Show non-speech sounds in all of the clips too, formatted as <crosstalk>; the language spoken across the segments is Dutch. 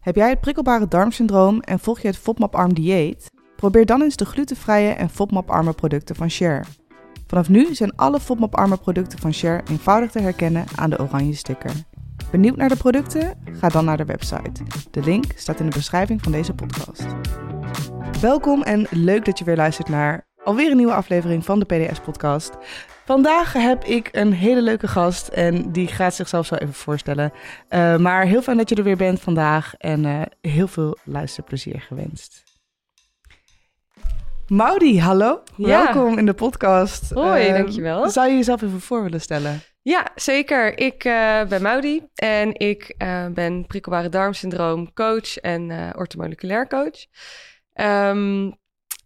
Heb jij het prikkelbare darmsyndroom en volg je het FODMAP-arm dieet? Probeer dan eens de glutenvrije en FODMAP-arme producten van Share. Vanaf nu zijn alle FODMAP-arme producten van Share eenvoudig te herkennen aan de oranje sticker. Benieuwd naar de producten? Ga dan naar de website. De link staat in de beschrijving van deze podcast. Welkom en leuk dat je weer luistert naar alweer een nieuwe aflevering van de PDS-podcast. Vandaag heb ik een hele leuke gast en die gaat zichzelf zo even voorstellen. Uh, maar heel fijn dat je er weer bent vandaag en uh, heel veel luisterplezier gewenst. Maudi, hallo. Ja. Welkom in de podcast. Hoi, Uh, dankjewel. Zou je jezelf even voor willen stellen? Ja, zeker. Ik eh, ben Maudi en ik eh, ben prikkelbare darmsyndroom coach en eh ortomoleculair coach. Ehm,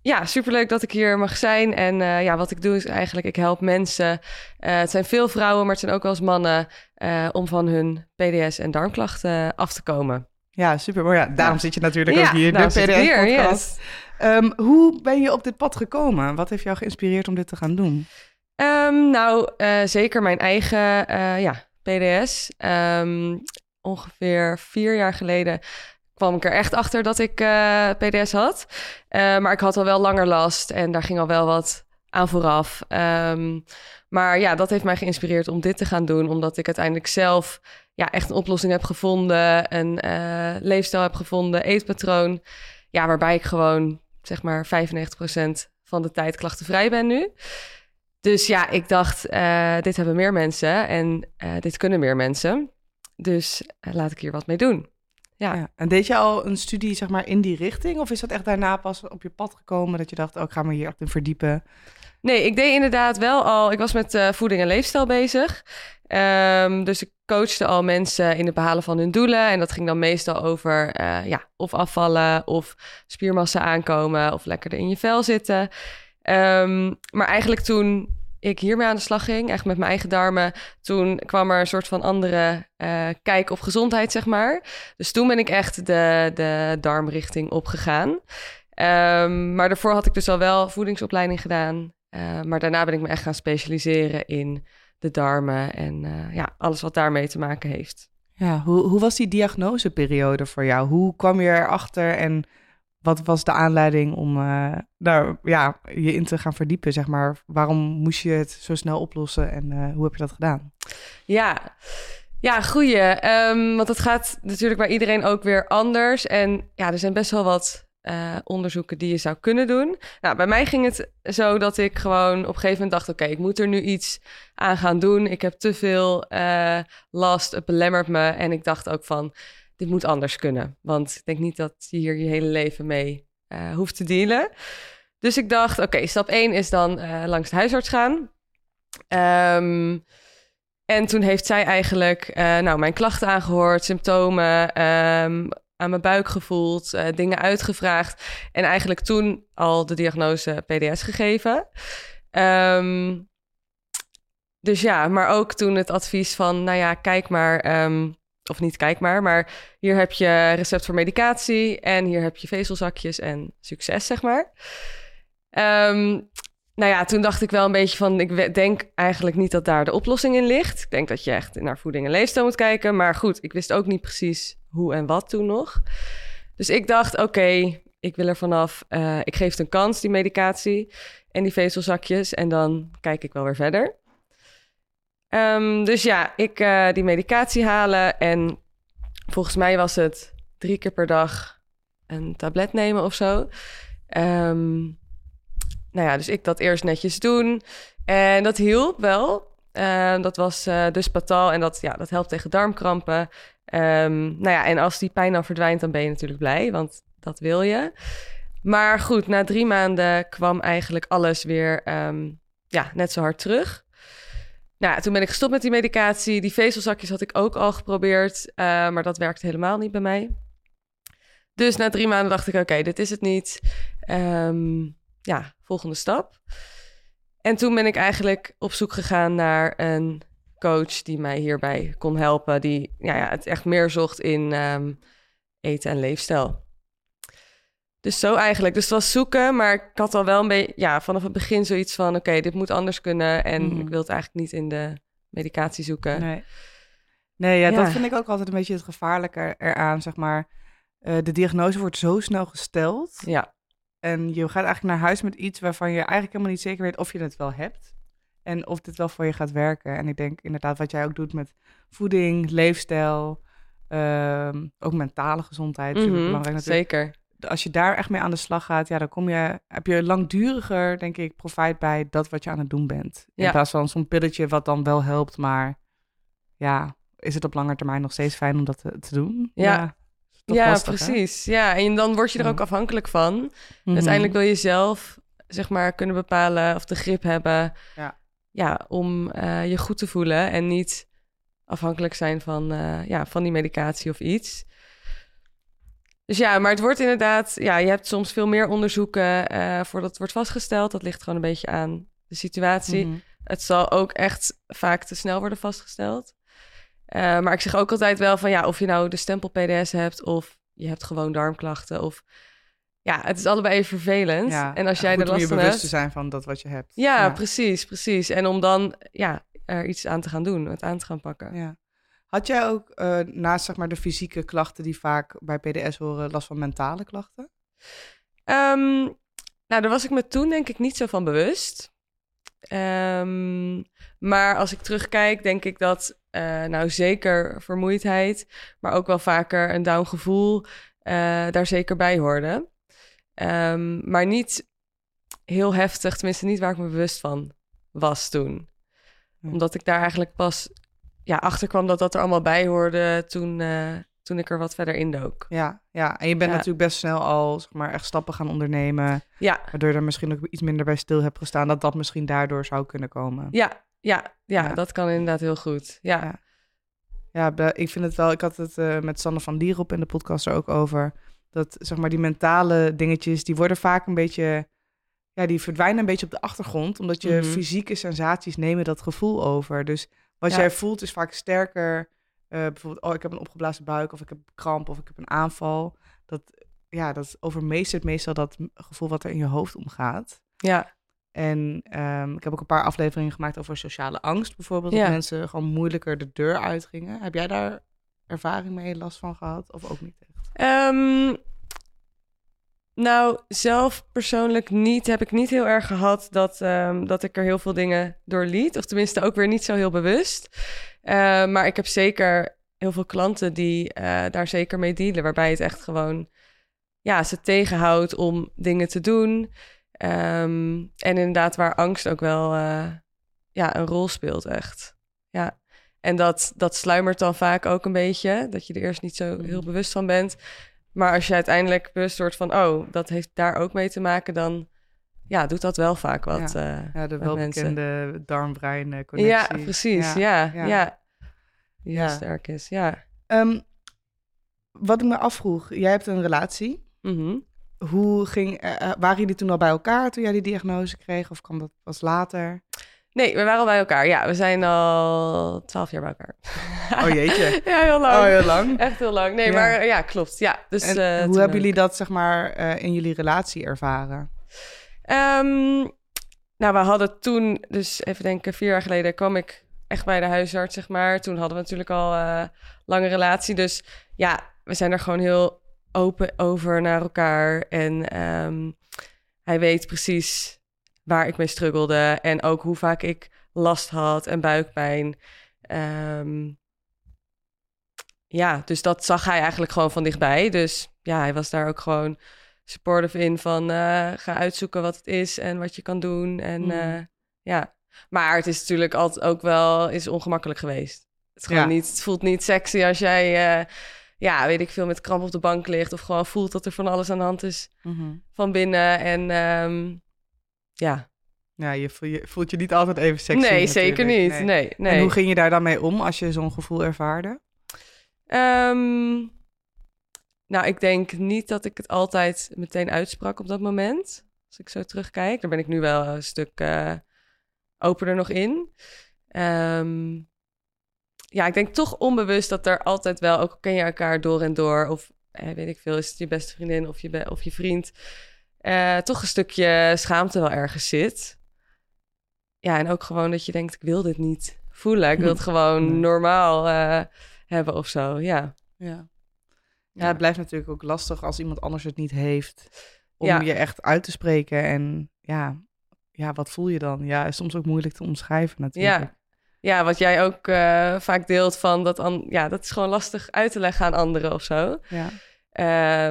ja, superleuk dat ik hier mag zijn. En eh, ja, wat ik doe is eigenlijk, ik help mensen. eh, het zijn veel vrouwen, maar het zijn ook wel eens mannen... eh, om van hun PDS en darmklachten af te komen. Ja, super. Maar ja, daarom Ja. zit je natuurlijk ja, ook hier de zit ik hier, PDS-podcast. yes. Ehm, hoe ben je op dit pad gekomen? Wat heeft jou geïnspireerd om dit te gaan doen? Ehm, nou, zeker mijn eigen ja, PDS. Ehm, ongeveer vier jaar geleden kwam ik er echt achter dat ik eh, PDS had. Eh, maar ik had al wel langer last en daar ging al wel wat aan vooraf. Ehm, maar ja, dat heeft mij geïnspireerd om dit te gaan doen, omdat ik uiteindelijk zelf ja, echt een oplossing heb gevonden, een eh, leefstijl heb gevonden, eetpatroon. Ja, waarbij ik gewoon zeg maar 95% van de tijd klachtenvrij ben nu. Dus ja, ik dacht, dit hebben meer mensen en dit kunnen meer mensen. Dus laat ik hier wat mee doen. Ja. Ja. En deed je al een studie zeg maar, in die richting? Of is dat echt daarna pas op je pad gekomen dat je dacht, oh, ik ga me hier echt in verdiepen? Nee, ik deed inderdaad wel al. Ik was met eh, voeding en leefstijl bezig. Ehm, dus ik coachte al mensen in het behalen van hun doelen. En dat ging dan meestal over eh, ja, of afvallen, of spiermassa aankomen, of lekkerder in je vel zitten. Ehm, maar eigenlijk toen ik hiermee aan de slag ging, echt met mijn eigen darmen, toen kwam er een soort van andere eh, kijk op gezondheid, zeg maar. Dus toen ben ik echt de, de darmrichting opgegaan. Ehm, maar daarvoor had ik dus al wel voedingsopleiding gedaan. Uh, maar daarna ben ik me echt gaan specialiseren in de darmen en uh, ja, alles wat daarmee te maken heeft. Ja, hoe, hoe was die diagnoseperiode voor jou? Hoe kwam je erachter en wat was de aanleiding om uh, daar ja, je in te gaan verdiepen, zeg maar? Waarom moest je het zo snel oplossen en uh, hoe heb je dat gedaan? Ja, ja, goeie. Um, want het gaat natuurlijk bij iedereen ook weer anders. En ja, er zijn best wel wat uh, onderzoeken die je zou kunnen doen. Nou, bij mij ging het zo dat ik gewoon op een gegeven moment dacht: oké, ik moet er nu iets aan gaan doen. Ik heb te veel last, het belemmert me. En ik dacht ook van: dit moet anders kunnen. Want ik denk niet dat je hier je hele leven mee uh, hoeft te dealen. Dus ik dacht: oké, stap 1 is dan langs de huisarts gaan. Um, en toen heeft zij eigenlijk nou, mijn klachten aangehoord, symptomen. Um, aan mijn buik gevoeld, dingen uitgevraagd. En eigenlijk toen al de diagnose PDS gegeven. Um, dus ja, maar ook toen het advies van, nou ja, kijk maar, of niet kijk maar, maar hier heb je recept voor medicatie en hier heb je vezelzakjes en succes, zeg maar. Um, nou ja, toen dacht ik wel een beetje van, ik denk eigenlijk niet dat daar de oplossing in ligt. Ik denk dat je echt naar voeding en leefstijl moet kijken. Maar goed, ik wist ook niet precies hoe en wat toen nog. Dus ik dacht, oké, ik wil er vanaf. Uh, ik geef het een kans, die medicatie en die vezelzakjes. En dan kijk ik wel weer verder. Um, dus ja, ik uh, die medicatie halen. En volgens mij was het drie keer per dag een tablet nemen of zo. Um, nou ja, dus ik dat eerst netjes doen. En dat hielp wel. Uh, dat was uh, dus patal en dat, ja, dat helpt tegen darmkrampen. Nou ja, en als die pijn dan verdwijnt, dan ben je natuurlijk blij, want dat wil je. Maar goed, na drie maanden kwam eigenlijk alles weer ja, net zo hard terug. Nou, toen ben ik gestopt met die medicatie. Die vezelzakjes had ik ook al geprobeerd, uh, maar dat werkte helemaal niet bij mij. Dus na drie maanden dacht ik, oké, dit is het niet. Um, ja, volgende stap. En toen ben ik eigenlijk op zoek gegaan naar een coach die mij hierbij kon helpen. Die ja, ja, het echt meer zocht in um, eten en leefstijl. Dus zo eigenlijk. Dus het was zoeken, maar ik had al wel een beetje, ja, vanaf het begin zoiets van: oké, okay, dit moet anders kunnen. En mm. ik wil het eigenlijk niet in de medicatie zoeken. Nee, nee ja, ja, dat vind ik ook altijd een beetje het gevaarlijke eraan, zeg maar. eh, de diagnose wordt zo snel gesteld. Ja, En je gaat eigenlijk naar huis met iets waarvan je eigenlijk helemaal niet zeker weet of je het wel hebt. En of dit wel voor je gaat werken. En ik denk inderdaad wat jij ook doet met voeding, leefstijl, ehm, ook mentale gezondheid. Mhm, belangrijk natuurlijk. zeker. Als je daar echt mee aan de slag gaat, ja, dan kom je, heb je langduriger, denk ik, profijt bij dat wat je aan het doen bent. In plaats van zo'n pilletje wat dan wel helpt, maar ja, is het op lange termijn nog steeds fijn om dat te, te doen? Ja. Ja, lastig, hè? precies. Ja, en dan word je er ook afhankelijk van. Mhm. Uiteindelijk wil je zelf, zeg maar, kunnen bepalen of de grip hebben. Ja. Ja, om eh, je goed te voelen en niet afhankelijk zijn van, eh, ja, van die medicatie of iets. Dus ja, maar het wordt inderdaad, ja, je hebt soms veel meer onderzoeken eh, voordat het wordt vastgesteld. Dat ligt gewoon een beetje aan de situatie. Mhm. Het zal ook echt vaak te snel worden vastgesteld. Eh, maar ik zeg ook altijd wel van ja, of je nou de stempel PDS hebt of je hebt gewoon darmklachten of ja, het is allebei even vervelend. Ja, en als jij er last van bewust hebt, te zijn van dat wat je hebt. ja, precies, precies. En om dan ja er iets aan te gaan doen, het aan te gaan pakken. Ja. Had jij ook eh, naast zeg maar, de fysieke klachten die vaak bij PDS horen, last van mentale klachten? Ehm, nou, daar was ik me toen denk ik niet zo van bewust. Ehm, maar als ik terugkijk, denk ik dat eh, nou zeker vermoeidheid, maar ook wel vaker een down gevoel eh, daar zeker bij hoorde. Ehm, maar niet heel heftig, tenminste niet waar ik me bewust van was toen. Hm. Omdat ik daar eigenlijk pas ja, achter kwam dat dat er allemaal bij hoorde toen, eh, toen ik er wat verder in dook. Ja, ja. en je bent Ja. natuurlijk best snel al zeg maar, echt stappen gaan ondernemen. Ja, Waardoor je er misschien ook iets minder bij stil hebt gestaan. Dat dat misschien daardoor zou kunnen komen. ja, ja, ja, Ja. dat kan inderdaad heel goed. Ja, Ja. Ik vind het wel. Ik had het eh, met Sanne van Lierop in de podcast er ook over. Dat zeg maar die mentale dingetjes, die worden vaak een beetje. Ja, die verdwijnen een beetje op de achtergrond. Omdat je Mhm. fysieke sensaties nemen dat gevoel over. Dus wat Ja. jij voelt is vaak sterker. eh, bijvoorbeeld, oh, ik heb een opgeblazen buik. Of ik heb kramp. Of ik heb een aanval. Dat, ja, dat overmeestert meestal dat gevoel wat er in je hoofd omgaat. ja, En ehm, ik heb ook een paar afleveringen gemaakt over sociale angst bijvoorbeeld. Ja. Dat mensen gewoon moeilijker de deur uitgingen. Heb jij daar ervaring mee, last van gehad? Of ook niet echt? Ehm, nou, zelf persoonlijk niet. Heb ik niet heel erg gehad dat, ehm, dat ik er heel veel dingen door liet. Of tenminste ook weer niet zo heel bewust. Eh, maar ik heb zeker heel veel klanten die eh, daar zeker mee dealen. Waarbij het echt gewoon ja, ze tegenhoudt om dingen te doen. Ehm, en inderdaad waar angst ook wel eh, ja, een rol speelt echt. Ja. En dat, dat sluimert dan vaak ook een beetje. Dat je er eerst niet zo heel Mhm. bewust van bent. Maar als je uiteindelijk bewust wordt van... oh, dat heeft daar ook mee te maken... dan ja, doet dat wel vaak wat. Ja, Ja, de welbekende darm-brein eh, connectie. ja precies. Ja, ja. ja. Sterk is, ja. Ehm, wat ik me afvroeg, jij hebt een relatie. Mhm. Hoe ging, eh, eh, waren jullie toen al bij elkaar toen jij die diagnose kreeg? Of kwam dat pas later? Nee, we waren al bij elkaar. Ja, we zijn al twaalf jaar bij elkaar. Oh jeetje. <laughs> ja, heel lang. Oh, heel lang. Echt heel lang. Nee, Ja. maar eh, ja, klopt. Ja, dus, En eh, hoe hebben jullie dat zeg maar eh, in jullie relatie ervaren? Ehm, nou, we hadden toen, dus even denken, vier jaar geleden kwam ik echt bij de huisarts, zeg maar. Toen hadden we natuurlijk al lange relatie. Dus ja, we zijn er gewoon heel open over naar elkaar. En ehm, hij weet precies waar ik mee struggelde. En ook hoe vaak ik last had en buikpijn. Ehm, ja, dus dat zag hij eigenlijk gewoon van dichtbij. Dus ja, hij was daar ook gewoon supportive in van eh, ga uitzoeken wat het is en wat je kan doen. En Mm. eh, ja, maar het is natuurlijk altijd ook wel is ongemakkelijk geweest. Het, is gewoon Ja. niet, het voelt niet sexy als jij, eh, ja, weet ik veel, met kramp op de bank ligt of gewoon voelt dat er van alles aan de hand is Mhm. van binnen. En ehm, ja, Ja, je, voel- je voelt je niet altijd even sexy. nee, zeker niet. Nee, nee. En hoe ging je daar dan mee om als je zo'n gevoel ervaarde? Ehm, nou, ik denk niet dat ik het altijd meteen uitsprak op dat moment. Als ik zo terugkijk, daar ben ik nu wel een stuk eh, opener nog in. Ehm, ja, ik denk toch onbewust dat er altijd wel, ook ken je elkaar door en door, of eh, weet ik veel, is het je beste vriendin of je, of je vriend, eh, toch een stukje schaamte wel ergens zit. Ja, en ook gewoon dat je denkt, ik wil dit niet voelen. Ik wil het gewoon Nee. normaal eh, hebben of zo, ja. Ja. Ja, het blijft natuurlijk ook lastig als iemand anders het niet heeft. Om Ja. je echt uit te spreken. En ja, ja, wat voel je dan? Ja, is soms ook moeilijk te omschrijven natuurlijk. Ja. Ja, wat jij ook eh, vaak deelt van dat, an- ja, dat is gewoon lastig uit te leggen aan anderen of zo. Ja.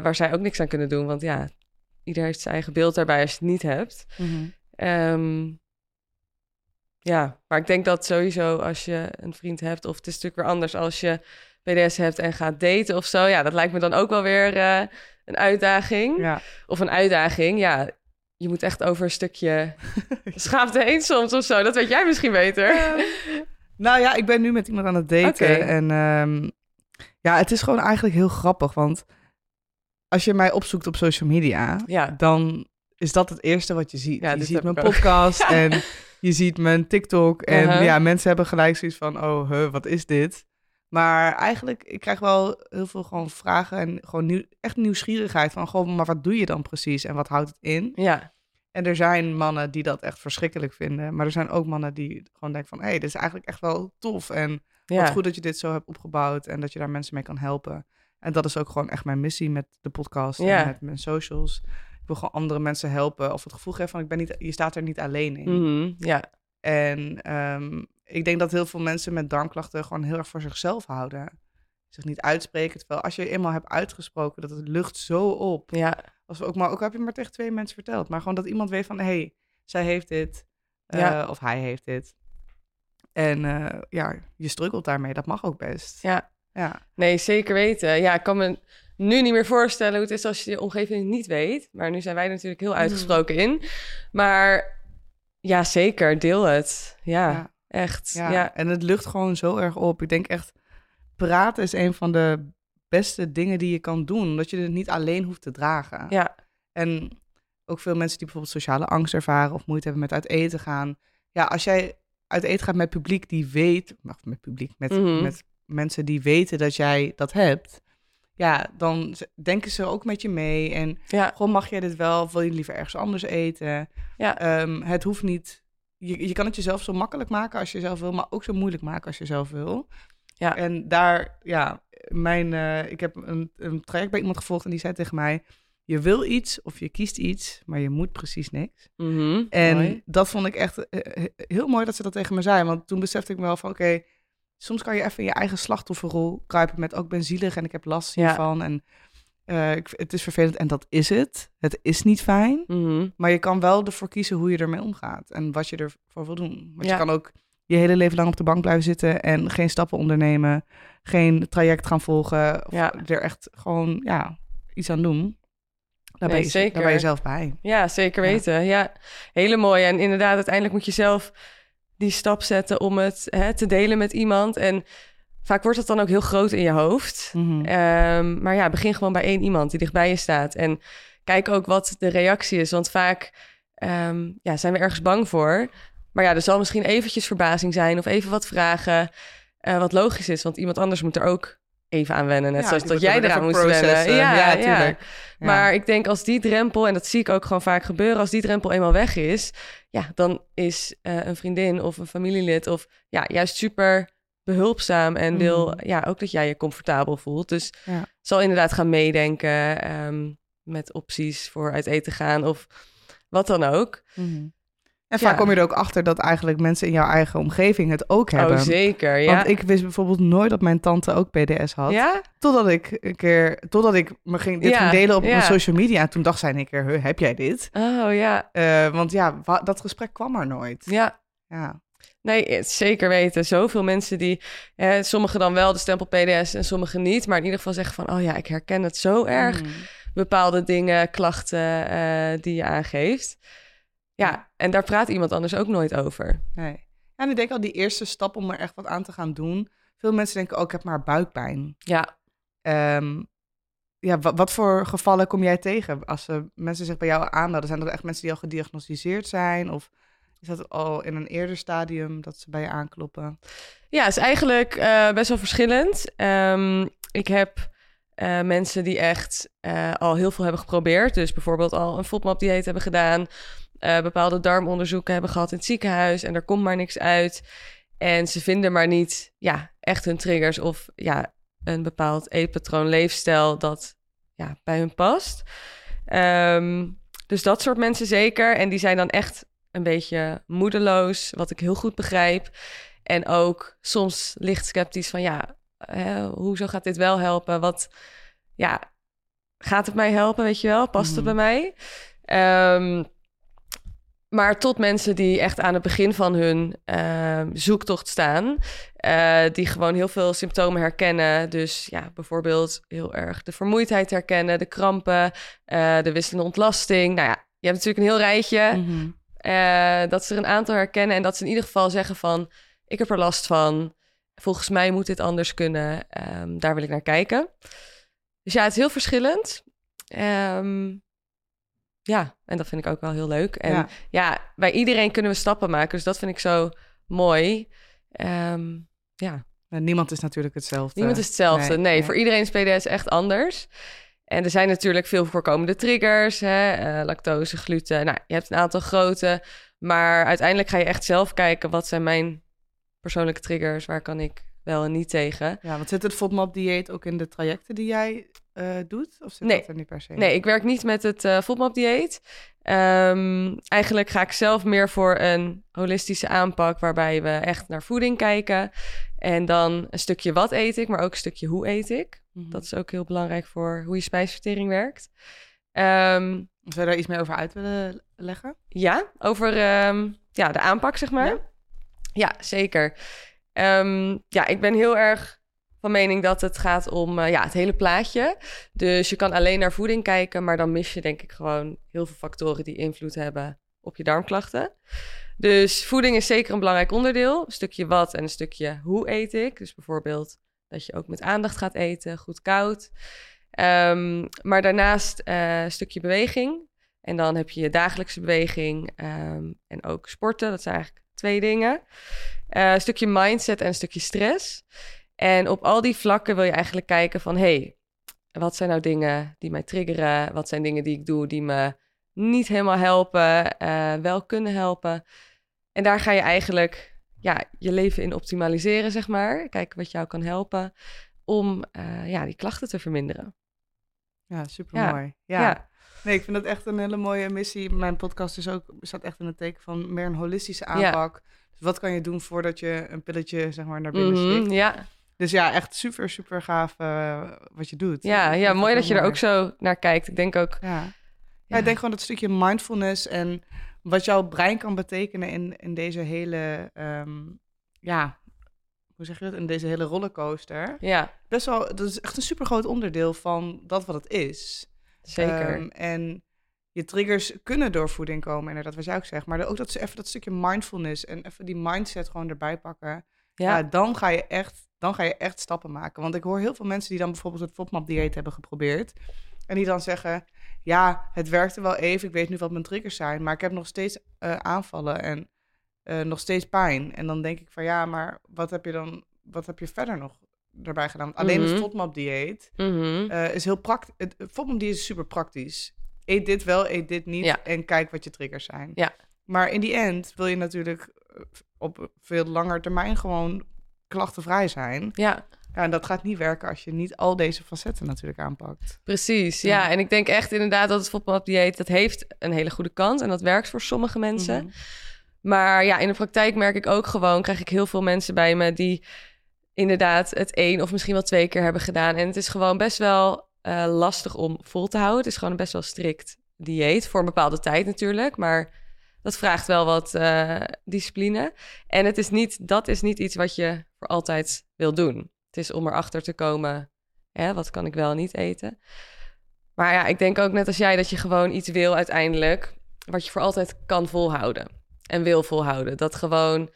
Waar zij ook niks aan kunnen doen, want ja, ieder heeft zijn eigen beeld daarbij als je het niet hebt. Ehm, ja, maar ik denk dat sowieso als je een vriend hebt, of het is natuurlijk weer anders als je PDS hebt en gaat daten of zo. Ja, dat lijkt me dan ook wel weer eh, een uitdaging. ja. Of een uitdaging, ja. Je moet echt over een stukje <laughs> schaamte heen soms of zo. Dat weet jij misschien beter. Nou ja, ik ben nu met iemand aan het daten. En ehm, ja, het is gewoon eigenlijk heel grappig. Want als je mij opzoekt op social media, Ja, dan is dat het eerste wat je ziet. Ja, je dit ziet mijn ook. podcast <laughs> en je ziet mijn TikTok. En Uh-huh. ja, mensen hebben gelijk zoiets van, oh, huh, wat is dit? Maar eigenlijk, ik krijg wel heel veel gewoon vragen en gewoon nieuw, echt nieuwsgierigheid van, gewoon, maar wat doe je dan precies en wat houdt het in? ja, En er zijn mannen die dat echt verschrikkelijk vinden, maar er zijn ook mannen die gewoon denken van, hé, hey, dit is eigenlijk echt wel tof en ja. wat goed dat je dit zo hebt opgebouwd en dat je daar mensen mee kan helpen. En dat is ook gewoon echt mijn missie met de podcast Ja. en met mijn socials. Ik wil gewoon andere mensen helpen of het gevoel geven van ik ben niet, je staat er niet alleen in. Mhm, ja. En ehm, ik denk dat heel veel mensen met darmklachten gewoon heel erg voor zichzelf houden. Zich niet uitspreken. Terwijl als je eenmaal hebt uitgesproken, dat het lucht zo op. ja. Als we ook maar, ook heb je maar tegen twee mensen verteld. Maar gewoon dat iemand weet van, hé, hey, zij heeft dit. eh, Ja. Of hij heeft dit. En eh, ja, je struggelt daarmee. Dat mag ook best. Ja. Ja. Nee, zeker weten. Ja, ik kan me nu niet meer voorstellen hoe het is als je je omgeving niet weet. Maar nu zijn wij natuurlijk heel uitgesproken in. Maar ja, zeker. Deel het. Ja, Ja. echt. Ja. Ja. En het lucht gewoon zo erg op. Ik denk echt, praten is een van de beste dingen die je kan doen. Omdat je het niet alleen hoeft te dragen. Ja. En ook veel mensen die bijvoorbeeld sociale angst ervaren of moeite hebben met uit eten gaan. Ja, als jij uit eten gaat met publiek die weet, of met publiek, met, Mhm. met mensen die weten dat jij dat hebt. Ja, dan denken ze ook met je mee. En Ja. gewoon mag jij dit wel, of wil je liever ergens anders eten? Ja. Ehm, het hoeft niet. Je, je kan het jezelf zo makkelijk maken als je zelf wil, maar ook zo moeilijk maken als je zelf wil. Ja. En daar, ja, mijn, eh, ik heb een, een traject bij iemand gevolgd en die zei tegen mij: Je wil iets of je kiest iets, maar je moet precies niks. Mhm, En mooi. dat vond ik echt eh, heel mooi dat ze dat tegen me zei. Want toen besefte ik me wel van: Oké, soms kan je even in je eigen slachtofferrol kruipen met ook ben zielig en ik heb last Ja. hiervan. En eh, ik, het is vervelend en dat is het. Het is niet fijn. Mhm. Maar je kan wel ervoor kiezen hoe je ermee omgaat en wat je ervoor wil doen. Want Ja. je kan ook je hele leven lang op de bank blijven zitten en geen stappen ondernemen, geen traject gaan volgen, of Ja. er echt gewoon ja, iets aan doen. Daar, Nee, ben je, zeker. daar ben je zelf bij. Ja, zeker weten. Ja, hele mooie. En inderdaad, uiteindelijk moet je zelf die stap zetten om het hè, te delen met iemand. En vaak wordt het dan ook heel groot in je hoofd. Mhm. Ehm, maar ja, begin gewoon bij één iemand die dichtbij je staat. En kijk ook wat de reactie is. Want vaak ehm, ja, zijn we ergens bang voor. Maar ja, er zal misschien eventjes verbazing zijn of even wat vragen. eh, wat logisch is, want iemand anders moet er ook even aan wennen. Net Ja, zoals dat jij eraan moest wennen. processen. Ja. Ja. Maar ik denk als die drempel, en dat zie ik ook gewoon vaak gebeuren, als die drempel eenmaal weg is, ja, dan is eh, een vriendin of een familielid of ja, juist super behulpzaam en wil Mhm. ja ook dat jij je comfortabel voelt. Dus zal inderdaad gaan meedenken ehm, met opties voor uit eten gaan of wat dan ook. Mhm. En vaak Ja. kom je er ook achter dat eigenlijk mensen in jouw eigen omgeving het ook hebben. Oh, zeker. Ja. Want ik wist bijvoorbeeld nooit dat mijn tante ook PDS had. ja? Totdat ik een keer, totdat ik me ging, dit Ja, ging delen op mijn social media. En toen dacht zij een keer, "Huh, heb jij dit? Oh ja. Eh, want ja, dat gesprek kwam er nooit. Ja. Ja. Nee, het zeker weten. Zoveel mensen die, eh, sommigen dan wel de stempel PDS en sommigen niet, maar in ieder geval zeggen van, oh ja, ik herken het zo erg. Mhm. Bepaalde dingen, klachten eh, die je aangeeft. Ja, en daar praat iemand anders ook nooit over. Nee. Ja, en ik denk al die eerste stap om er echt wat aan te gaan doen. Veel mensen denken, oh, ik heb maar buikpijn. Ja, Ehm, ja, wa- wat voor gevallen kom jij tegen als eh, mensen zich bij jou aanmelden? Zijn dat echt mensen die al gediagnosticeerd zijn? Of is dat al in een eerder stadium dat ze bij je aankloppen? ja is eigenlijk eh, best wel verschillend. Ehm, ik heb eh, mensen die echt al heel veel hebben geprobeerd. Dus bijvoorbeeld al een FODMAP-dieet hebben gedaan. Eh, bepaalde darmonderzoeken hebben gehad in het ziekenhuis. En er komt maar niks uit. En ze vinden maar niet ja, echt hun triggers of ja, een bepaald eetpatroon, leefstijl dat ja, bij hun past. Ehm, dus dat soort mensen zeker. En die zijn dan echt een beetje moedeloos, wat ik heel goed begrijp. En ook soms licht sceptisch van ja, hè, hoezo gaat dit wel helpen? Wat, ja, gaat het mij helpen, weet je wel? Past het Mhm. bij mij? Ehm, maar tot mensen die echt aan het begin van hun ehm, zoektocht staan, eh, die gewoon heel veel symptomen herkennen. Dus ja, bijvoorbeeld heel erg de vermoeidheid herkennen, de krampen, eh, de wisselende ontlasting. Nou ja, je hebt natuurlijk een heel rijtje. Mhm. Eh, dat ze er een aantal herkennen en dat ze in ieder geval zeggen van... ik heb er last van, volgens mij moet dit anders kunnen. Ehm, daar wil ik naar kijken. Dus ja, het is heel verschillend. Ehm, ja, en dat vind ik ook wel heel leuk. En ja. Ja. bij iedereen kunnen we stappen maken. Dus dat vind ik zo mooi. Ehm, ja, Nou, Niemand is natuurlijk hetzelfde. niemand is hetzelfde. Nee, nee, nee. voor iedereen is PDS echt anders. En er zijn natuurlijk veel voorkomende triggers, hè? eh, lactose, gluten. Nou, je hebt een aantal grote, maar uiteindelijk ga je echt zelf kijken wat zijn mijn persoonlijke triggers, waar kan ik wel en niet tegen. Ja, want zit het FODMAP-dieet ook in de trajecten die jij eh, doet? Of zit Nee. dat er niet per se? Nee, ik werk niet met het eh FODMAP-dieet. Ehm, eigenlijk ga ik zelf meer voor een holistische aanpak... waarbij we echt naar voeding kijken. En dan een stukje wat eet ik, maar ook een stukje hoe eet ik. Mhm. Dat is ook heel belangrijk voor hoe je spijsvertering werkt. Ehm, Zou je daar iets meer over uit willen leggen? Ja, over ehm, ja, de aanpak, zeg maar. Ja. Ja, zeker. Ja, ik ben heel erg van mening dat het gaat om eh, ja, het hele plaatje. Dus je kan alleen naar voeding kijken, maar dan mis je denk ik gewoon heel veel factoren die invloed hebben op je darmklachten. Dus voeding is zeker een belangrijk onderdeel. Een stukje wat en een stukje hoe eet ik. Dus bijvoorbeeld dat je ook met aandacht gaat eten, goed koud. Ehm, maar daarnaast eh, een stukje beweging. En dan heb je je dagelijkse beweging ehm, en ook sporten. Dat zijn eigenlijk twee dingen. Eh, een stukje mindset en een stukje stress. En op al die vlakken wil je eigenlijk kijken van... hey, wat zijn nou dingen die mij triggeren? Wat zijn dingen die ik doe die me niet helemaal helpen, eh, wel kunnen helpen? En daar ga je eigenlijk ja, je leven in optimaliseren, zeg maar. Kijken wat jou kan helpen om eh, ja, die klachten te verminderen. Ja, super mooi. Ja. ja. Nee, ik vind dat echt een hele mooie missie. Mijn podcast is ook, staat echt in het teken van meer een holistische aanpak. Dus wat kan je doen voordat je een pilletje zeg maar, naar binnen Mhm, slikt? ja. Dus ja, echt super, super gaaf eh, wat je doet. Ja, ja, mooi dat je er ook zo naar kijkt. Ik denk ook... Ja. Ja. ik denk gewoon dat stukje mindfulness en wat jouw brein kan betekenen in, in deze hele, ehm, ja, hoe zeg je dat, in deze hele rollercoaster. Ja, Best wel, dat is echt een super groot onderdeel van dat wat het is. zeker. Ehm, en je triggers kunnen door voeding komen, inderdaad, wat jij ook zegt. Maar ook dat ze even dat stukje mindfulness en even die mindset gewoon erbij pakken. Ja, ja. dan, ga je echt, dan ga je echt stappen maken. Want ik hoor heel veel mensen die dan bijvoorbeeld het FODMAP-dieet hebben geprobeerd. En die dan zeggen, ja, het werkte wel even. Ik weet nu wat mijn triggers zijn. Maar ik heb nog steeds eh, aanvallen en eh, nog steeds pijn. En dan denk ik van, ja, maar wat heb je dan, wat heb je verder nog erbij gedaan? Alleen Mhm. het FODMAP-dieet Mhm. eh, is heel praktisch. Het FODMAP-dieet is super praktisch. Eet dit wel, eet dit niet. Ja. En kijk wat je triggers zijn. Ja. Maar in die end wil je natuurlijk op veel langer termijn gewoon klachtenvrij zijn. Ja, Ja, en dat gaat niet werken als je niet al deze facetten natuurlijk aanpakt. precies. Ja. Ja. en ik denk echt inderdaad dat het FODMAP-dieet... dat heeft een hele goede kant en dat werkt voor sommige mensen. Mhm. Maar ja, in de praktijk merk ik ook gewoon... krijg ik heel veel mensen bij me die inderdaad het één of misschien wel twee keer hebben gedaan. En het is gewoon best wel eh, lastig om vol te houden. Het is gewoon een best wel strikt dieet voor een bepaalde tijd natuurlijk. Maar dat vraagt wel wat eh, discipline. En het is niet, dat is niet iets wat je voor altijd wil doen. Het is om erachter te komen, hè, wat kan ik wel niet eten. Maar ja, ik denk ook net als jij dat je gewoon iets wil uiteindelijk... wat je voor altijd kan volhouden en wil volhouden. Dat gewoon,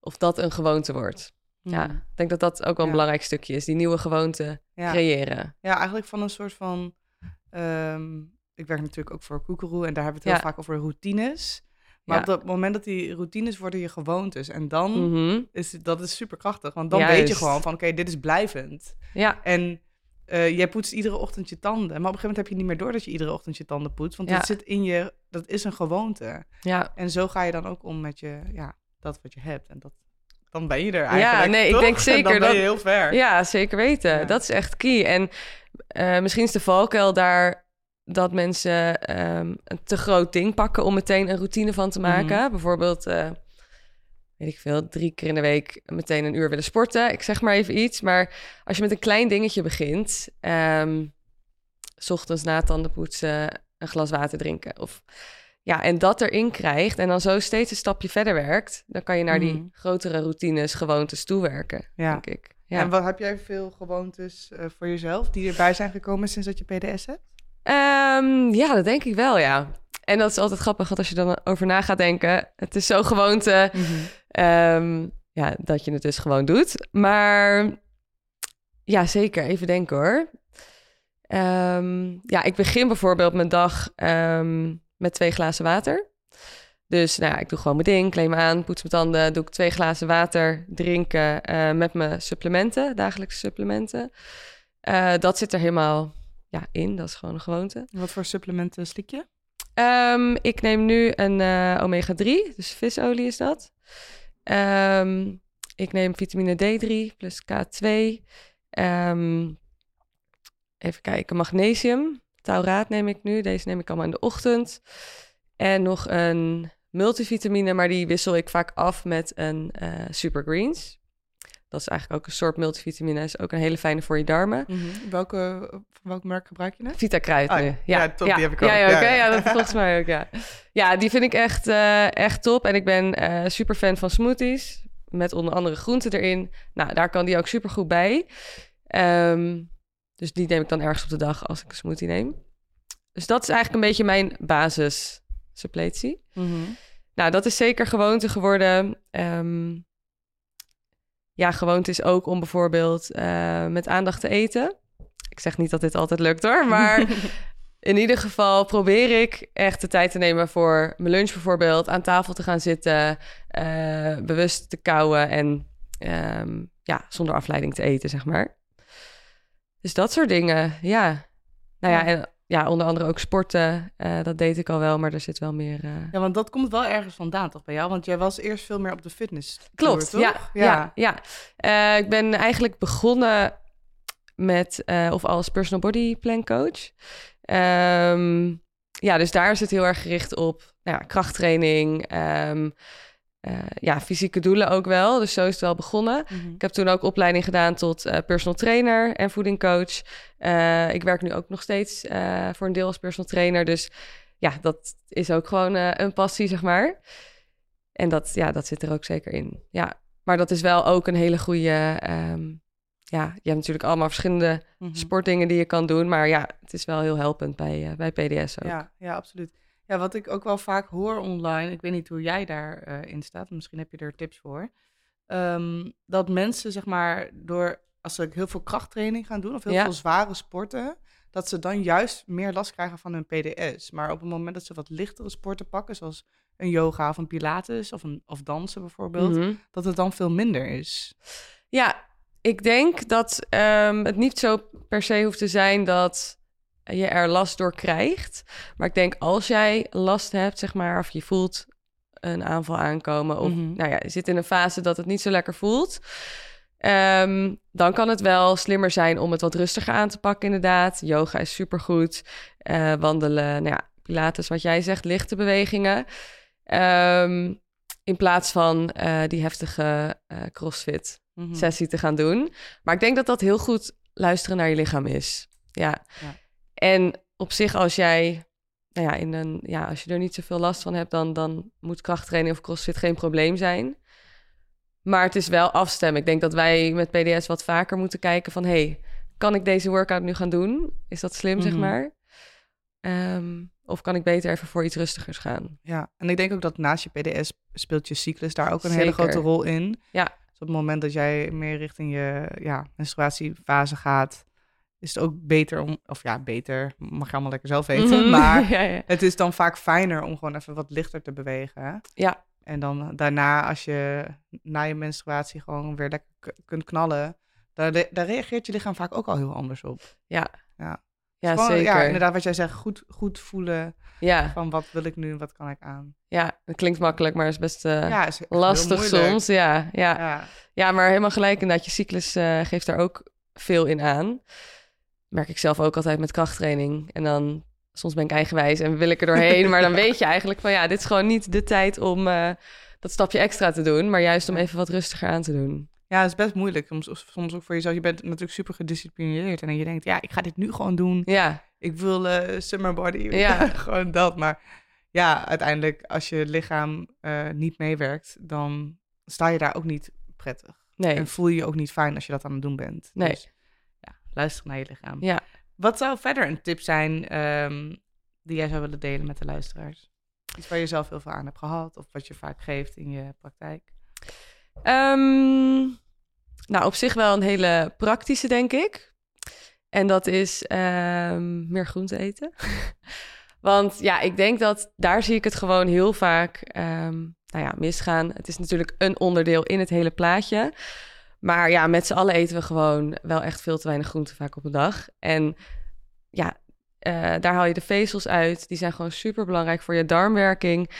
of dat een gewoonte wordt. Ja, Mhm. ik denk dat dat ook wel een Ja. belangrijk stukje is. Die nieuwe gewoonte Ja. creëren. ja, eigenlijk van een soort van... ehm, ik werk natuurlijk ook voor Koekeroe en daar hebben we het heel vaak over routines. Maar Ja. op dat moment dat die routines worden je gewoontes. En dan Mhm. is dat is super krachtig. Want dan weet je gewoon van oké, dit is blijvend. Ja, En eh, jij poetst iedere ochtend je tanden. Maar op een gegeven moment heb je niet meer door dat je iedere ochtend je tanden poetst. Want Ja. dat zit in je, dat is een gewoonte. ja, En zo ga je dan ook om met je, ja, dat wat je hebt. En dat dan ben je er eigenlijk. Ja, nee, ik denk <laughs> zeker Dan ben dat- je heel ver. Ja, zeker weten. Ja. Dat is echt key. En eh, misschien is de valkuil daar dat mensen ehm, een te groot ding pakken om meteen een routine van te maken. Bijvoorbeeld, eh, weet ik veel, drie keer in de week meteen een uur willen sporten. Ik zeg maar even iets. Maar als je met een klein dingetje begint, ehm, 's ochtends na het tanden poetsen een glas water drinken. Of ja, en dat erin krijgt en dan zo steeds een stapje verder werkt, dan kan je naar die Mhm. grotere routines, gewoontes toewerken, Ja. denk ik. Ja. En wat heb jij veel gewoontes eh, voor jezelf die erbij zijn gekomen sinds dat je PDS hebt? Ehm, ja, dat denk ik wel, ja. En dat is altijd grappig, want als je dan over na gaat denken, het is zo gewoonte ehm, ja, dat je het dus gewoon doet. Maar ja, zeker. Even denken hoor. Ehm, ja, ik begin bijvoorbeeld mijn dag met twee glazen water. Dus nou ja, ik doe gewoon mijn ding, kleed me aan, poets mijn tanden, doe ik twee glazen water drinken eh, met mijn supplementen, dagelijkse supplementen. Eh, dat zit er helemaal ja, in, dat is gewoon een gewoonte. Wat voor supplementen slik je? Ehm, ik neem nu een eh, omega-3, dus visolie is dat. Ehm, ik neem vitamine D3 plus K2. Ehm, even kijken, magnesium. Tauraat neem ik nu. Deze neem ik allemaal in de ochtend. En nog een multivitamine, maar die wissel ik vaak af met een eh supergreens. Dat is eigenlijk ook een soort multivitamine. Is ook een hele fijne voor je darmen. Welke, van welk merk gebruik je net? Vita Kruid Ah, nu. ja. Ja, top, die heb ik ook. Ja, Ja, oké. ja. dat volgens mij ook, ja. Ja, die vind ik echt, eh, echt top. En ik ben eh super fan van smoothies. Met onder andere groenten erin. Nou, daar kan die ook super goed bij. Ehm, dus die neem ik dan ergens op de dag als ik een smoothie neem. Dus dat is eigenlijk een beetje mijn basis suppletie. Nou, dat is zeker gewoonte geworden. Ehm, ja, gewoonte is ook om bijvoorbeeld eh, met aandacht te eten. Ik zeg niet dat dit altijd lukt hoor, maar <laughs> in ieder geval probeer ik echt de tijd te nemen voor mijn lunch bijvoorbeeld. Aan tafel te gaan zitten, eh, bewust te kauwen en ehm, ja, zonder afleiding te eten, zeg maar. Dus dat soort dingen, ja. Nou ja, Ja. en ja, onder andere ook sporten. eh, dat deed ik al wel, maar er zit wel meer... eh, Ja, want dat komt wel ergens vandaan toch bij jou? Want jij was eerst veel meer op de fitness. Klopt, toch? ja. ja. ja, Eh, ik ben eigenlijk begonnen met, of als personal body plan coach. Ehm, ja, dus daar is het heel erg gericht op nou ja, krachttraining, ehm, eh, ja, fysieke doelen ook wel. Dus zo is het wel begonnen. Mhm. Ik heb toen ook opleiding gedaan tot eh, personal trainer en voedingcoach. Eh, ik werk nu ook nog steeds voor een deel als personal trainer. Dus ja, dat is ook gewoon een passie, zeg maar. En dat, ja, dat zit er ook zeker in. Ja, maar dat is wel ook een hele goede. ehm, ja, je hebt natuurlijk allemaal verschillende Mhm. sportdingen die je kan doen. Maar ja, het is wel heel helpend bij, bij PDS ook. Ja, ja, absoluut. Ja, wat ik ook wel vaak hoor online, ik weet niet hoe jij daarin in staat, misschien heb je er tips voor. ehm, dat mensen, zeg maar, door als ze heel veel krachttraining gaan doen of heel Ja. veel zware sporten, dat ze dan juist meer last krijgen van hun PDS. Maar op het moment dat ze wat lichtere sporten pakken, zoals een yoga of een pilates of, een, of dansen bijvoorbeeld, Mhm. dat het dan veel minder is. Ja, ik denk dat ehm, het niet zo per se hoeft te zijn dat je er last door krijgt. Maar ik denk als jij last hebt, zeg maar, of je voelt een aanval aankomen, of Mhm. nou ja, je zit in een fase dat het niet zo lekker voelt. ehm, dan kan het wel slimmer zijn om het wat rustiger aan te pakken, inderdaad. Yoga is supergoed. Eh, wandelen, nou ja, pilates, wat jij zegt, lichte bewegingen. Ehm, in plaats van eh, die heftige eh, crossfit Mhm. sessie te gaan doen. Maar ik denk dat dat heel goed luisteren naar je lichaam is. Ja. Ja. En op zich, als jij, nou ja, in een, ja, als je er niet zoveel last van hebt, dan, dan moet krachttraining of crossfit geen probleem zijn. Maar het is wel afstemmen. Ik denk dat wij met PDS wat vaker moeten kijken van, hey, kan ik deze workout nu gaan doen? Is dat slim, zeg Mhm. maar? Ehm, of kan ik beter even voor iets rustigers gaan? Ja, en ik denk ook dat naast je PDS speelt je cyclus daar ook een hele grote rol in. Ja. Dus op het moment dat jij meer richting je ja, menstruatiefase gaat, is het ook beter om, of ja, beter, mag je allemaal lekker zelf weten, Mhm. <laughs> maar ja, ja. het is dan vaak fijner om gewoon even wat lichter te bewegen. hè. ja, En dan daarna, als je na je menstruatie gewoon weer lekker kunt knallen, daar, daar reageert je lichaam vaak ook al heel anders op. Ja. ja. Ja, Gewoon, zeker. Ja, inderdaad, wat jij zegt, goed, goed voelen Ja, van wat wil ik nu en wat kan ik aan. ja, het klinkt makkelijk, maar is best eh, ja, is lastig soms. Ja, ja. Ja. Ja, maar helemaal gelijk inderdaad. Je cyclus eh, geeft daar ook veel in aan. Merk ik zelf ook altijd met krachttraining. En dan, soms ben ik eigenwijs en wil ik er doorheen. maar dan <laughs> weet je eigenlijk van ja, dit is gewoon niet de tijd om eh, dat stapje extra te doen. Maar juist om even wat rustiger aan te doen. Ja, is best moeilijk. Soms, soms ook voor jezelf. Je bent natuurlijk super gedisciplineerd. En dan je denkt, ja, ik ga dit nu gewoon doen. Ja, Ik wil eh summer body. Ja. <laughs> gewoon dat. Maar ja, uiteindelijk, als je lichaam eh, niet meewerkt, dan sta je daar ook niet prettig. nee. En voel je je ook niet fijn als je dat aan het doen bent. Nee. Dus luister naar je lichaam. Ja. Wat zou verder een tip zijn ehm, die jij zou willen delen met de luisteraars? Iets waar je zelf heel veel aan hebt gehad of wat je vaak geeft in je praktijk? Ehm, nou, op zich wel een hele praktische, denk ik. En dat is ehm, meer groente eten. <laughs> Want ja, ik denk dat daar zie ik het gewoon heel vaak nou ja, misgaan. Het is natuurlijk een onderdeel in het hele plaatje. Maar ja, met z'n allen eten we gewoon wel echt veel te weinig groente vaak op een dag. En ja, eh, daar haal je de vezels uit. Die zijn gewoon super belangrijk voor je darmwerking.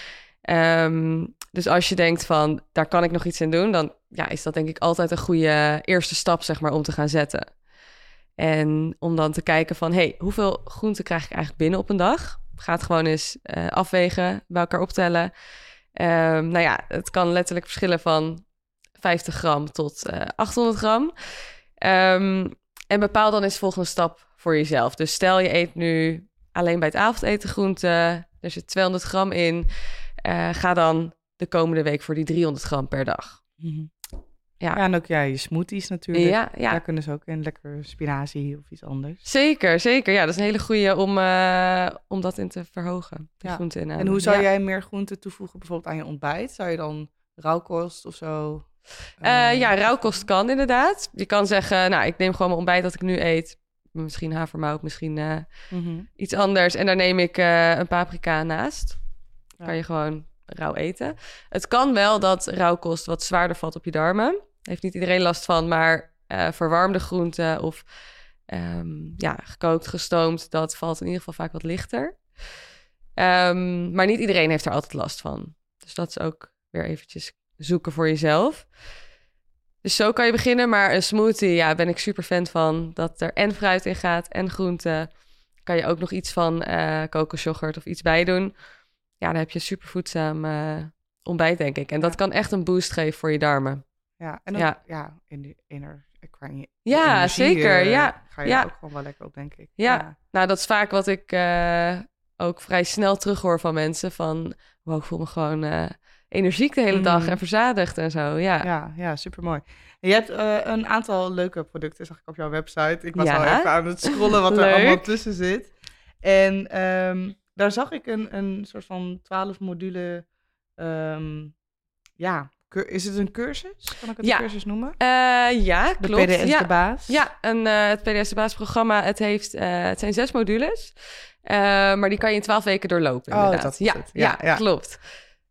Ehm, dus als je denkt van, daar kan ik nog iets in doen, dan ja, is dat denk ik altijd een goede eerste stap, zeg maar, om te gaan zetten. En om dan te kijken van, hey, hoeveel groente krijg ik eigenlijk binnen op een dag? Ga het gewoon eens eh, afwegen, bij elkaar optellen. Ehm, nou ja, het kan letterlijk verschillen van 50 gram tot eh 800 gram. Ehm, en bepaal dan eens de volgende stap voor jezelf. Dus stel je eet nu alleen bij het avondeten groente, er zit 200 gram in. Eh, ga dan de komende week voor die 300 gram per dag. Ja. Ja, en ook ja, je smoothies natuurlijk. Ja, ja. Daar kunnen ze ook in. Lekker spinazie of iets anders. Zeker, zeker. Ja, dat is een hele goede om, eh, om dat in te verhogen. De Ja. groente in En hoe zou jij meer groente toevoegen bijvoorbeeld aan je ontbijt? Zou je dan rauwkost of zo? Eh, eh, ja, rauwkost kan inderdaad. Je kan zeggen, nou, ik neem gewoon mijn ontbijt dat ik nu eet. Misschien havermout, misschien eh, mhm. iets anders. En daar neem ik een paprika naast. Ja. Kan je gewoon rauw eten. Het kan wel dat rauwkost wat zwaarder valt op je darmen. Heeft niet iedereen last van, maar verwarmde groenten of ehm, ja, gekookt, gestoomd, dat valt in ieder geval vaak wat lichter. Ehm, maar niet iedereen heeft er altijd last van. Dus dat is ook weer eventjes zoeken voor jezelf. Dus zo kan je beginnen, maar een smoothie, ja, ben ik super fan van. Dat er en fruit in gaat en groenten. Kan je ook nog iets van eh kokosjoghurt of iets bij doen. Ja, dan heb je super voedzaam eh, ontbijt, denk ik. En dat Ja. kan echt een boost geven voor je darmen. Ja, en ook, Ja. ja. in ener, qua je- Ja, energie, zeker, eh, ja, Ga je ja. ook gewoon wel lekker op, denk ik. Ja. Nou, dat is vaak wat ik ook vrij snel terughoor van mensen. Van, wow, ik voel me gewoon energiek de hele dag Mhm. en verzadigd en zo. Ja, Ja, ja, super mooi. Je hebt eh, een aantal leuke producten, zag ik op jouw website. Ik was Ja. al even aan het scrollen wat er allemaal tussen zit. En ehm, daar zag ik een, een soort van 12 module. ehm, ja, is het een cursus? Kan ik het Ja. een cursus noemen? Eh, ja De klopt. PDS ja. de baas. Ja, en eh, het PDS de basisprogramma, het, heeft, het zijn zes modules. Maar die kan je in twaalf weken doorlopen, Oh, inderdaad. dat is ja, het. ja, Ja, ja. klopt.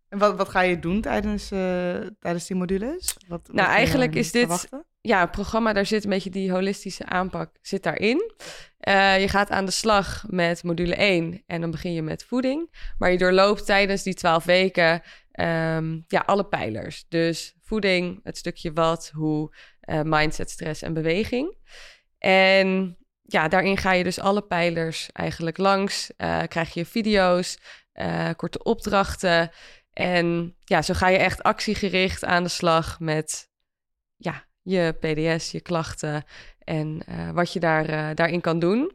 En wat, wat ga je doen tijdens, eh, tijdens die modules? Wat, Nou, eigenlijk is dit- verwachten? Ja, het programma, daar zit een beetje die holistische aanpak zit daarin. Eh, je gaat aan de slag met module 1 en dan begin je met voeding. Maar je doorloopt tijdens die 12 weken ehm, ja, alle pijlers. Dus voeding, het stukje wat, hoe, eh, mindset, stress en beweging. En ja, daarin ga je dus alle pijlers eigenlijk langs. Krijg je video's, korte opdrachten. En ja, zo ga je echt actiegericht aan de slag met ja, je PDS, je klachten en eh, wat je daar, eh, daarin kan doen.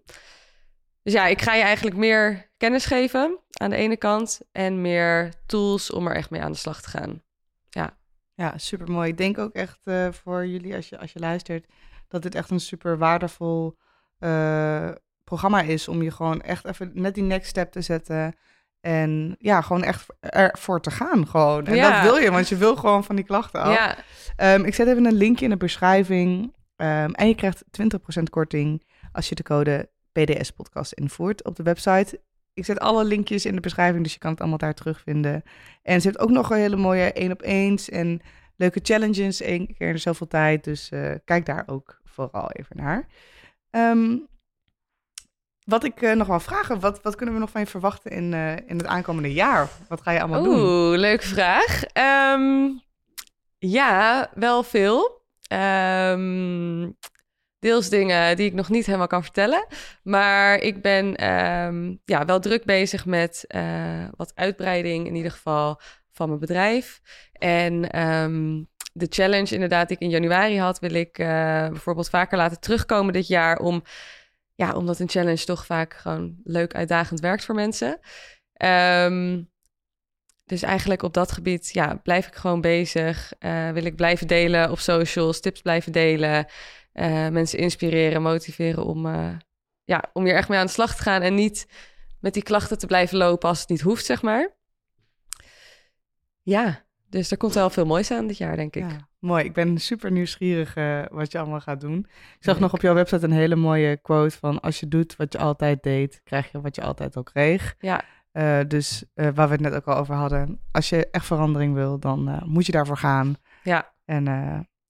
Dus ja, ik ga je eigenlijk meer kennis geven aan de ene kant en meer tools om er echt mee aan de slag te gaan. Ja, super mooi. Ik denk ook echt eh, voor jullie, als je, als je luistert, dat dit echt een super waardevol programma is om je gewoon echt even net die next step te zetten. En ja, gewoon echt ervoor te gaan gewoon. En Ja. dat wil je, want je wil gewoon van die klachten af. Ja, Ehm, ik zet even een linkje in de beschrijving. Ehm, en je krijgt 20% korting als je de code PDS-podcast invoert op de website. Ik zet alle linkjes in de beschrijving, dus je kan het allemaal daar terugvinden. En ze heeft ook nog een hele mooie één op eens en leuke challenges, één keer in zoveel tijd. Dus eh, kijk daar ook vooral even naar. Ehm, wat ik nog wel vragen, wat, wat kunnen we nog van je verwachten in, in het aankomende jaar? Wat ga je allemaal doen? Oeh, leuke vraag. Ehm, ja, wel veel. Um, deels dingen die ik nog niet helemaal kan vertellen. Maar ik ben ehm, ja, wel druk bezig met uh, wat uitbreiding in ieder geval van mijn bedrijf. En de challenge inderdaad die ik in januari had, wil ik bijvoorbeeld vaker laten terugkomen dit jaar. Om, ja, omdat een challenge toch vaak gewoon leuk uitdagend werkt voor mensen. Um, dus eigenlijk op dat gebied ja, blijf ik gewoon bezig. Uh, wil ik blijven delen op socials, tips blijven delen. Uh, mensen inspireren, motiveren om, uh, ja, om hier echt mee aan de slag te gaan. En niet met die klachten te blijven lopen als het niet hoeft, zeg maar. Ja, dus er komt wel veel moois aan dit jaar, denk ik. Ja, mooi. Ik ben super nieuwsgierig wat je allemaal gaat doen. Ik zag nog op jouw website een hele mooie quote van... als je doet wat je altijd deed, krijg je wat je altijd al kreeg. Ja. Uh, dus uh, waar we het net ook al over hadden. Als je echt verandering wil, dan moet je daarvoor gaan. Ja. En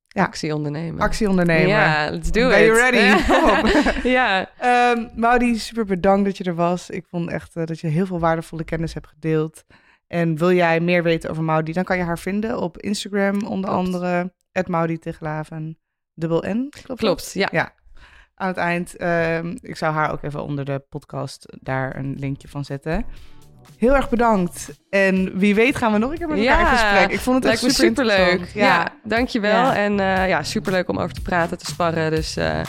ja. actie ondernemen. Actie ondernemen. Ja, let's do Ben it. you ready? Kom op. <laughs> ja. Um, Maudi, super bedankt dat je er was. Ik vond echt dat je heel veel waardevolle kennis hebt gedeeld. En wil jij meer weten over Maudi, dan kan je haar vinden op Instagram, onder klopt. andere. Maudi Tegelaven, dubbel N. Klopt, klopt ja. ja aan het eind. Uh, ik zou haar ook even onder de podcast daar een linkje van zetten. Heel erg bedankt. En wie weet gaan we nog een keer met elkaar ja, in gesprek. Ik vond het echt super superleuk. Ja. ja, dankjewel. Ja. En uh, ja, superleuk om over te praten, te sparren. Dus uh,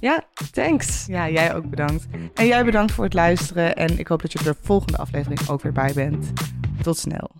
ja, thanks. Ja, jij ook bedankt. En jij bedankt voor het luisteren. En ik hoop dat je er de volgende aflevering ook weer bij bent. Tot snel.